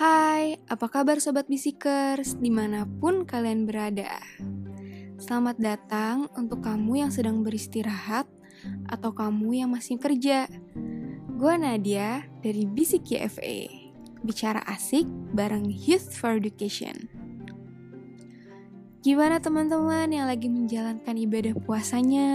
Hai, apa kabar Sobat Bisikers di mana pun kalian berada? Selamat datang untuk kamu yang sedang beristirahat atau kamu yang masih kerja. Gue Nadia dari Bisik YFA, bicara asik bareng Youth for Education. Gimana teman-teman yang lagi menjalankan ibadah puasanya?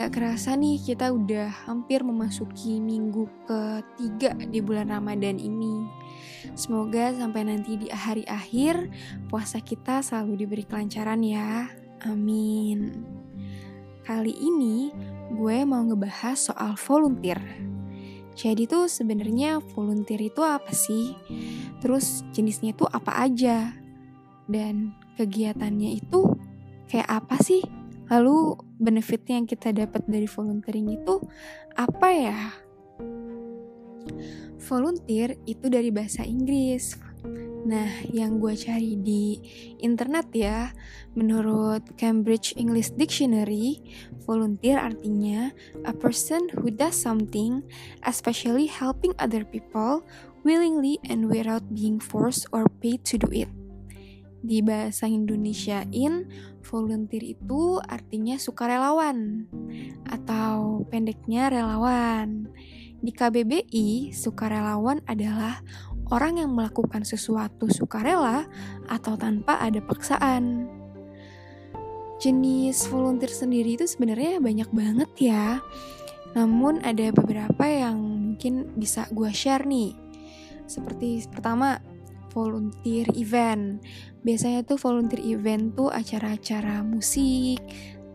Gak kerasa nih kita udah hampir memasuki minggu ketiga di bulan Ramadan ini. Semoga sampai nanti di hari akhir puasa kita selalu diberi kelancaran ya. Amin. Kali ini gue mau ngebahas soal volunteer. Jadi tuh sebenarnya volunteer itu apa sih? Terus jenisnya itu apa aja? Dan kegiatannya itu kayak apa sih? Lalu benefitnya yang kita dapat dari volunteering itu apa ya? Volunteer itu dari bahasa Inggris. Nah, yang gue cari di internet ya, menurut Cambridge English Dictionary, volunteer artinya a person who does something, especially helping other people, willingly and without being forced or paid to do it. Di bahasa Indonesia in volunteer itu artinya sukarelawan atau pendeknya relawan. Di KBBI, sukarelawan adalah orang yang melakukan sesuatu sukarela atau tanpa ada paksaan. Jenis volunteer sendiri itu sebenarnya banyak banget ya. Namun ada beberapa yang mungkin bisa gue share nih. Seperti pertama, volunteer event. Biasanya tuh volunteer event tuh acara-acara musik,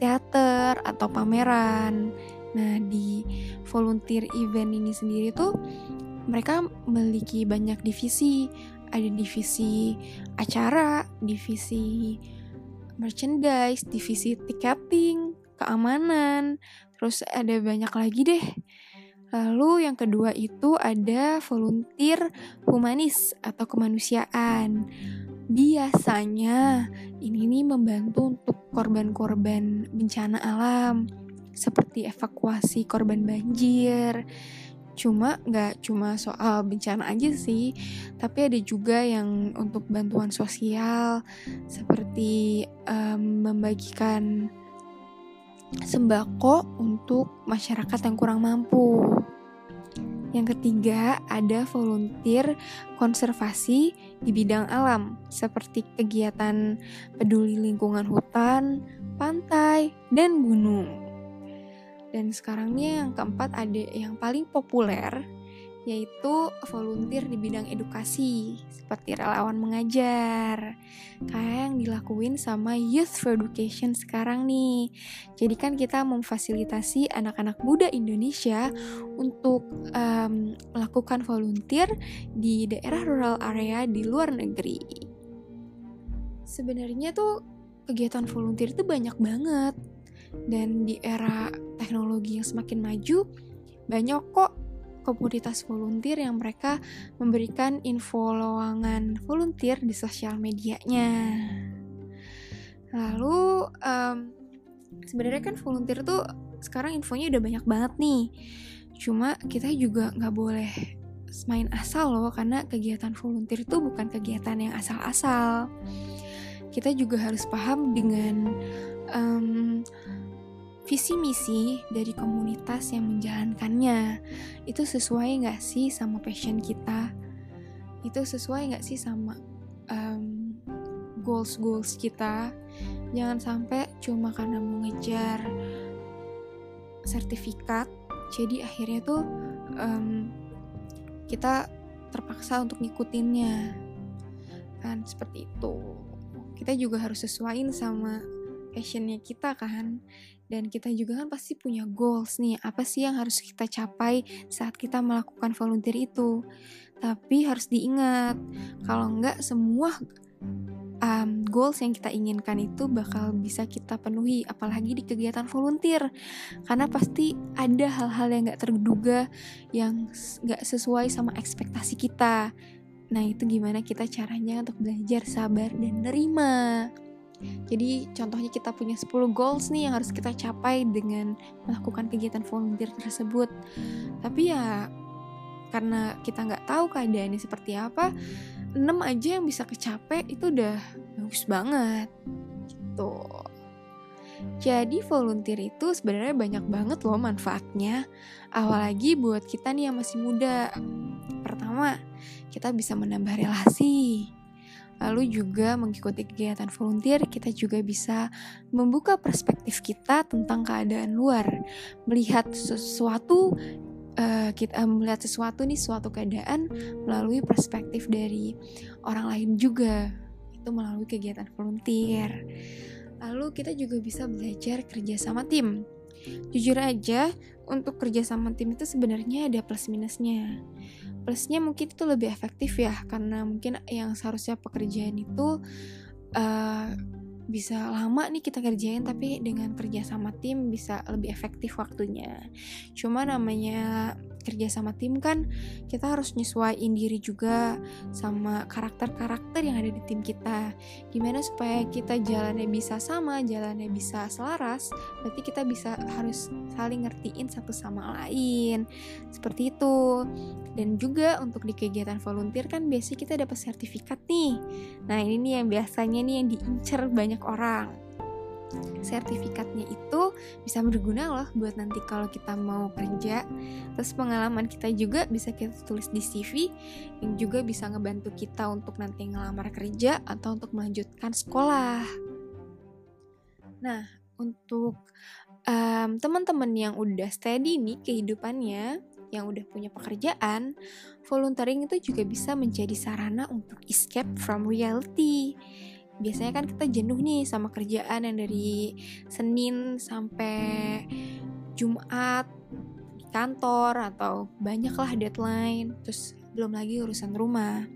teater, atau pameran. Nah, di volunteer event ini sendiri tuh mereka memiliki banyak divisi. Ada divisi acara, divisi merchandise, divisi ticketing, keamanan, terus ada banyak lagi deh. Lalu yang kedua itu ada volunteer humanis atau kemanusiaan. Biasanya ini nih membantu untuk korban-korban bencana alam seperti evakuasi korban banjir. Cuma nggak cuma soal bencana aja sih, tapi ada juga yang untuk bantuan sosial seperti um, membagikan sembako untuk masyarakat yang kurang mampu. Yang ketiga, ada volunteer konservasi di bidang alam, seperti kegiatan peduli lingkungan hutan, pantai, dan gunung. Dan sekarang nih yang keempat ada yang paling populer yaitu volunteer di bidang edukasi seperti relawan mengajar. Kayak yang dilakuin sama Youth for Education sekarang nih. Jadi kan kita memfasilitasi anak-anak muda Indonesia untuk um, melakukan volunteer di daerah rural area di luar negeri. Sebenarnya tuh kegiatan volunteer itu banyak banget. Dan di era teknologi yang semakin maju, banyak kok komunitas volunteer yang mereka memberikan info lowongan volunteer di sosial medianya. Lalu um, sebenarnya kan volunteer tuh sekarang infonya udah banyak banget nih. Cuma kita juga nggak boleh main asal loh karena kegiatan volunteer itu bukan kegiatan yang asal-asal. Kita juga harus paham dengan um, visi misi dari komunitas yang menjalankannya. Itu sesuai nggak sih sama passion kita? Itu sesuai nggak sih sama um, goals goals kita? Jangan sampai cuma karena mau ngejar sertifikat jadi akhirnya tuh um, kita terpaksa untuk ngikutinnya. Kan seperti itu. Kita juga harus sesuaiin sama passionnya kita kan. Dan kita juga kan pasti punya goals nih apa sih yang harus kita capai saat kita melakukan volunteer itu. Tapi harus diingat kalau enggak semua um, goals yang kita inginkan itu bakal bisa kita penuhi apalagi di kegiatan volunteer. Karena pasti ada hal-hal yang nggak terduga yang nggak sesuai sama ekspektasi kita. Nah itu gimana kita caranya untuk belajar sabar dan nerima jadi contohnya kita punya 10 goals nih yang harus kita capai dengan melakukan kegiatan volunteer tersebut. Tapi ya karena kita nggak tahu keadaannya seperti apa 6 aja yang bisa kecapek itu udah bagus banget. Gitu. Jadi volunteer itu sebenarnya banyak banget loh manfaatnya. Apalagi buat kita nih yang masih muda. Pertama kita bisa menambah relasi Lalu juga mengikuti kegiatan volunteer, kita juga bisa membuka perspektif kita tentang keadaan luar, melihat sesuatu uh, kita uh, melihat sesuatu nih suatu keadaan melalui perspektif dari orang lain juga itu melalui kegiatan volunteer. Lalu kita juga bisa belajar kerja sama tim. Jujur aja, untuk kerja sama tim itu sebenarnya ada plus minusnya. Plusnya mungkin itu lebih efektif ya karena mungkin yang seharusnya pekerjaan itu uh, bisa lama nih kita kerjain tapi dengan kerja sama tim bisa lebih efektif waktunya. Cuma namanya kerja sama tim kan kita harus nyesuaiin diri juga sama karakter-karakter yang ada di tim kita. Gimana supaya kita jalannya bisa sama jalannya bisa selaras berarti kita bisa harus saling ngertiin satu sama lain. Seperti itu. Dan juga untuk di kegiatan volunteer kan biasanya kita dapat sertifikat nih nah ini nih yang biasanya nih yang diincer banyak orang. Sertifikatnya itu bisa berguna loh buat nanti kalau kita mau kerja. Terus pengalaman kita juga bisa kita tulis di CV yang juga bisa ngebantu kita untuk nanti ngelamar kerja atau untuk melanjutkan sekolah. Nah untuk um, teman-teman yang udah steady nih kehidupannya yang udah punya pekerjaan, volunteering itu juga bisa menjadi sarana untuk escape from reality. Biasanya kan kita jenuh nih sama kerjaan yang dari Senin sampai Jumat di kantor atau banyaklah deadline terus belum lagi urusan rumah.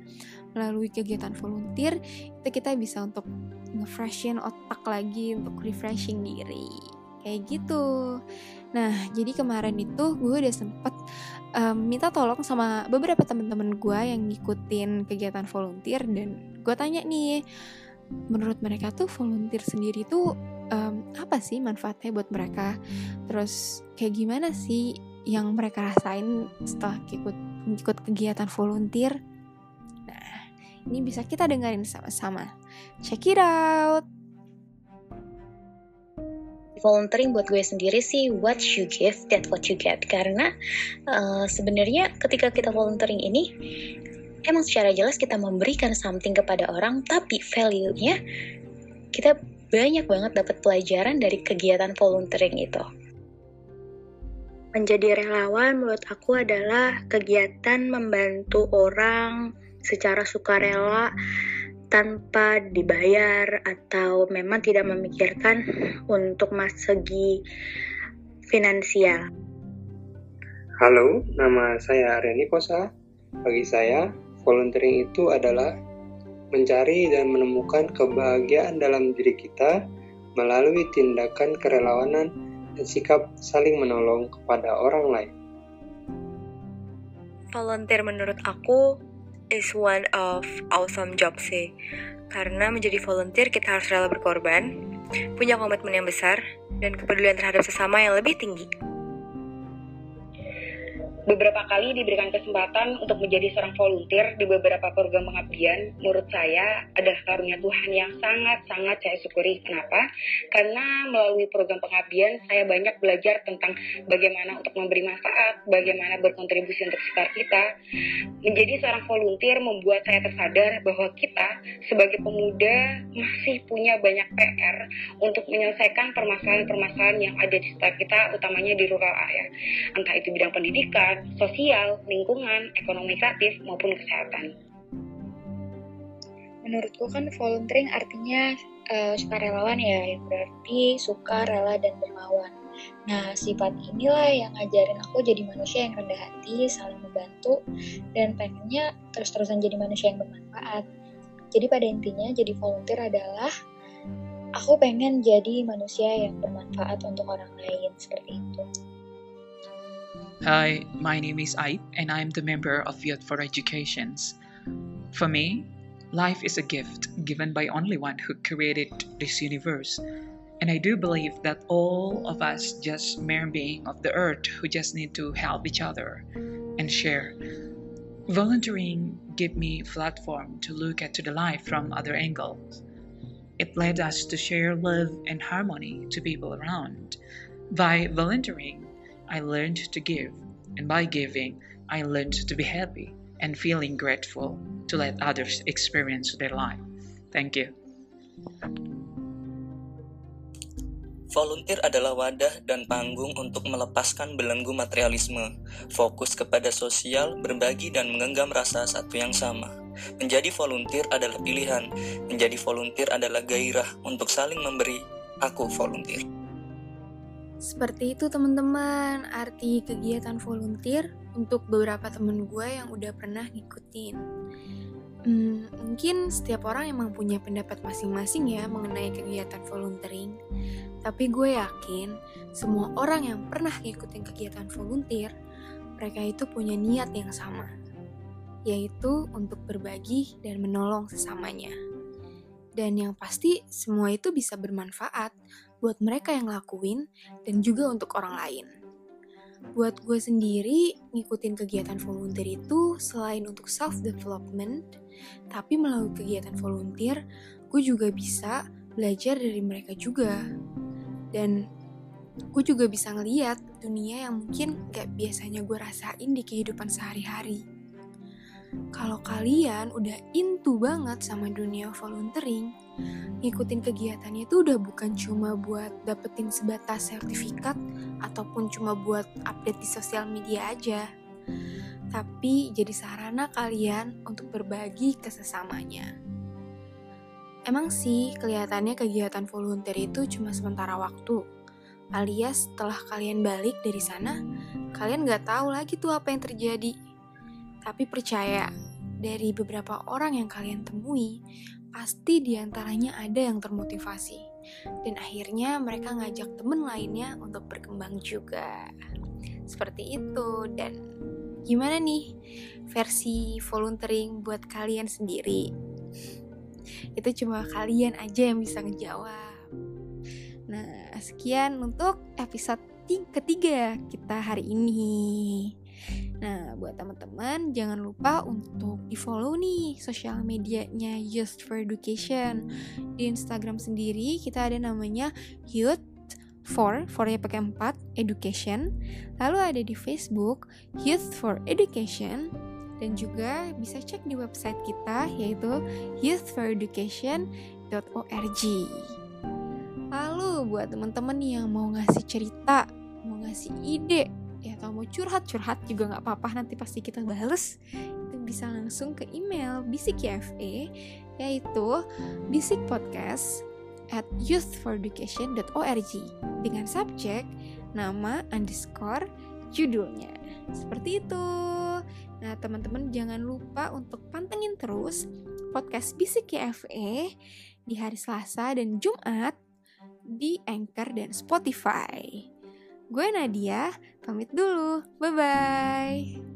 Melalui kegiatan volunteer itu kita bisa untuk ngefreshin otak lagi untuk refreshing diri. Kayak gitu. Nah jadi kemarin itu gue udah sempet um, minta tolong sama beberapa teman-teman gue yang ngikutin kegiatan volunteer dan gue tanya nih menurut mereka tuh volunteer sendiri tuh um, apa sih manfaatnya buat mereka? Terus kayak gimana sih yang mereka rasain setelah ikut ikut kegiatan volunteer? Nah ini bisa kita dengerin sama-sama. Check it out volunteering buat gue sendiri sih what you give that what you get karena uh, sebenarnya ketika kita volunteering ini emang secara jelas kita memberikan something kepada orang, tapi value-nya kita banyak banget dapat pelajaran dari kegiatan volunteering itu. Menjadi relawan menurut aku adalah kegiatan membantu orang secara sukarela tanpa dibayar atau memang tidak memikirkan untuk mas segi finansial. Halo, nama saya Reni Kosa. Bagi saya, volunteering itu adalah mencari dan menemukan kebahagiaan dalam diri kita melalui tindakan kerelawanan dan sikap saling menolong kepada orang lain. Volunteer menurut aku is one of awesome job sih. Karena menjadi volunteer kita harus rela berkorban, punya komitmen yang besar, dan kepedulian terhadap sesama yang lebih tinggi beberapa kali diberikan kesempatan untuk menjadi seorang volunteer di beberapa program pengabdian, menurut saya adalah karunia Tuhan yang sangat-sangat saya syukuri. Kenapa? Karena melalui program pengabdian, saya banyak belajar tentang bagaimana untuk memberi manfaat, bagaimana berkontribusi untuk sekitar kita. Menjadi seorang volunteer membuat saya tersadar bahwa kita sebagai pemuda masih punya banyak PR untuk menyelesaikan permasalahan-permasalahan yang ada di sekitar kita, utamanya di rural area. Entah itu bidang pendidikan, sosial, lingkungan, ekonomi kreatif, maupun kesehatan. Menurutku kan volunteering artinya uh, sukarelawan ya, yang berarti suka, rela, dan dermawan. Nah, sifat inilah yang ngajarin aku jadi manusia yang rendah hati, saling membantu, dan pengennya terus-terusan jadi manusia yang bermanfaat. Jadi pada intinya jadi volunteer adalah aku pengen jadi manusia yang bermanfaat untuk orang lain seperti itu. Hi, my name is Aip, and I'm the member of Youth for Educations. For me, life is a gift given by only one who created this universe. And I do believe that all of us just mere being of the earth who just need to help each other. and share. Volunteering gave me platform to look at to the life from other angles. It led us to share love and harmony to people around. By volunteering, I learned to give, and by giving, I learned to be happy and feeling grateful to let others experience their life. Thank you. Volunteer adalah wadah dan panggung untuk melepaskan belenggu materialisme, fokus kepada sosial, berbagi, dan menggenggam rasa satu yang sama. Menjadi volunteer adalah pilihan, menjadi volunteer adalah gairah untuk saling memberi. Aku volunteer. Seperti itu teman-teman, arti kegiatan volunteer untuk beberapa temen gue yang udah pernah ngikutin. Hmm, mungkin setiap orang emang punya pendapat masing-masing ya mengenai kegiatan volunteering. Tapi gue yakin semua orang yang pernah ngikutin kegiatan volunteer, mereka itu punya niat yang sama, yaitu untuk berbagi dan menolong sesamanya. Dan yang pasti semua itu bisa bermanfaat buat mereka yang lakuin dan juga untuk orang lain. Buat gue sendiri, ngikutin kegiatan volunteer itu selain untuk self-development, tapi melalui kegiatan volunteer, gue juga bisa belajar dari mereka juga. Dan gue juga bisa ngeliat dunia yang mungkin gak biasanya gue rasain di kehidupan sehari-hari. Kalau kalian udah into banget sama dunia volunteering, ngikutin kegiatannya itu udah bukan cuma buat dapetin sebatas sertifikat ataupun cuma buat update di sosial media aja. Tapi jadi sarana kalian untuk berbagi ke sesamanya. Emang sih kelihatannya kegiatan volunteer itu cuma sementara waktu. Alias setelah kalian balik dari sana, kalian gak tahu lagi tuh apa yang terjadi. Tapi percaya, dari beberapa orang yang kalian temui, pasti di antaranya ada yang termotivasi. Dan akhirnya mereka ngajak temen lainnya untuk berkembang juga. Seperti itu, dan gimana nih versi volunteering buat kalian sendiri? Itu cuma kalian aja yang bisa ngejawab. Nah, sekian untuk episode ketiga kita hari ini. Nah, buat teman-teman jangan lupa untuk di-follow nih sosial medianya Youth for Education. Di Instagram sendiri kita ada namanya Youth for, for ya pakai 4, Education. Lalu ada di Facebook Youth for Education dan juga bisa cek di website kita yaitu youthforeducation.org. Lalu buat teman-teman yang mau ngasih cerita, mau ngasih ide, ya atau mau curhat-curhat juga nggak apa-apa. Nanti pasti kita bales. Itu bisa langsung ke email bisik YFE yaitu bisikpodcast at youthforeducation.org dengan subjek nama underscore judulnya. Seperti itu. Nah teman-teman jangan lupa untuk pantengin terus podcast bisik YFE di hari Selasa dan Jumat di Anchor dan Spotify. Gue Nadia, pamit dulu. Bye-bye.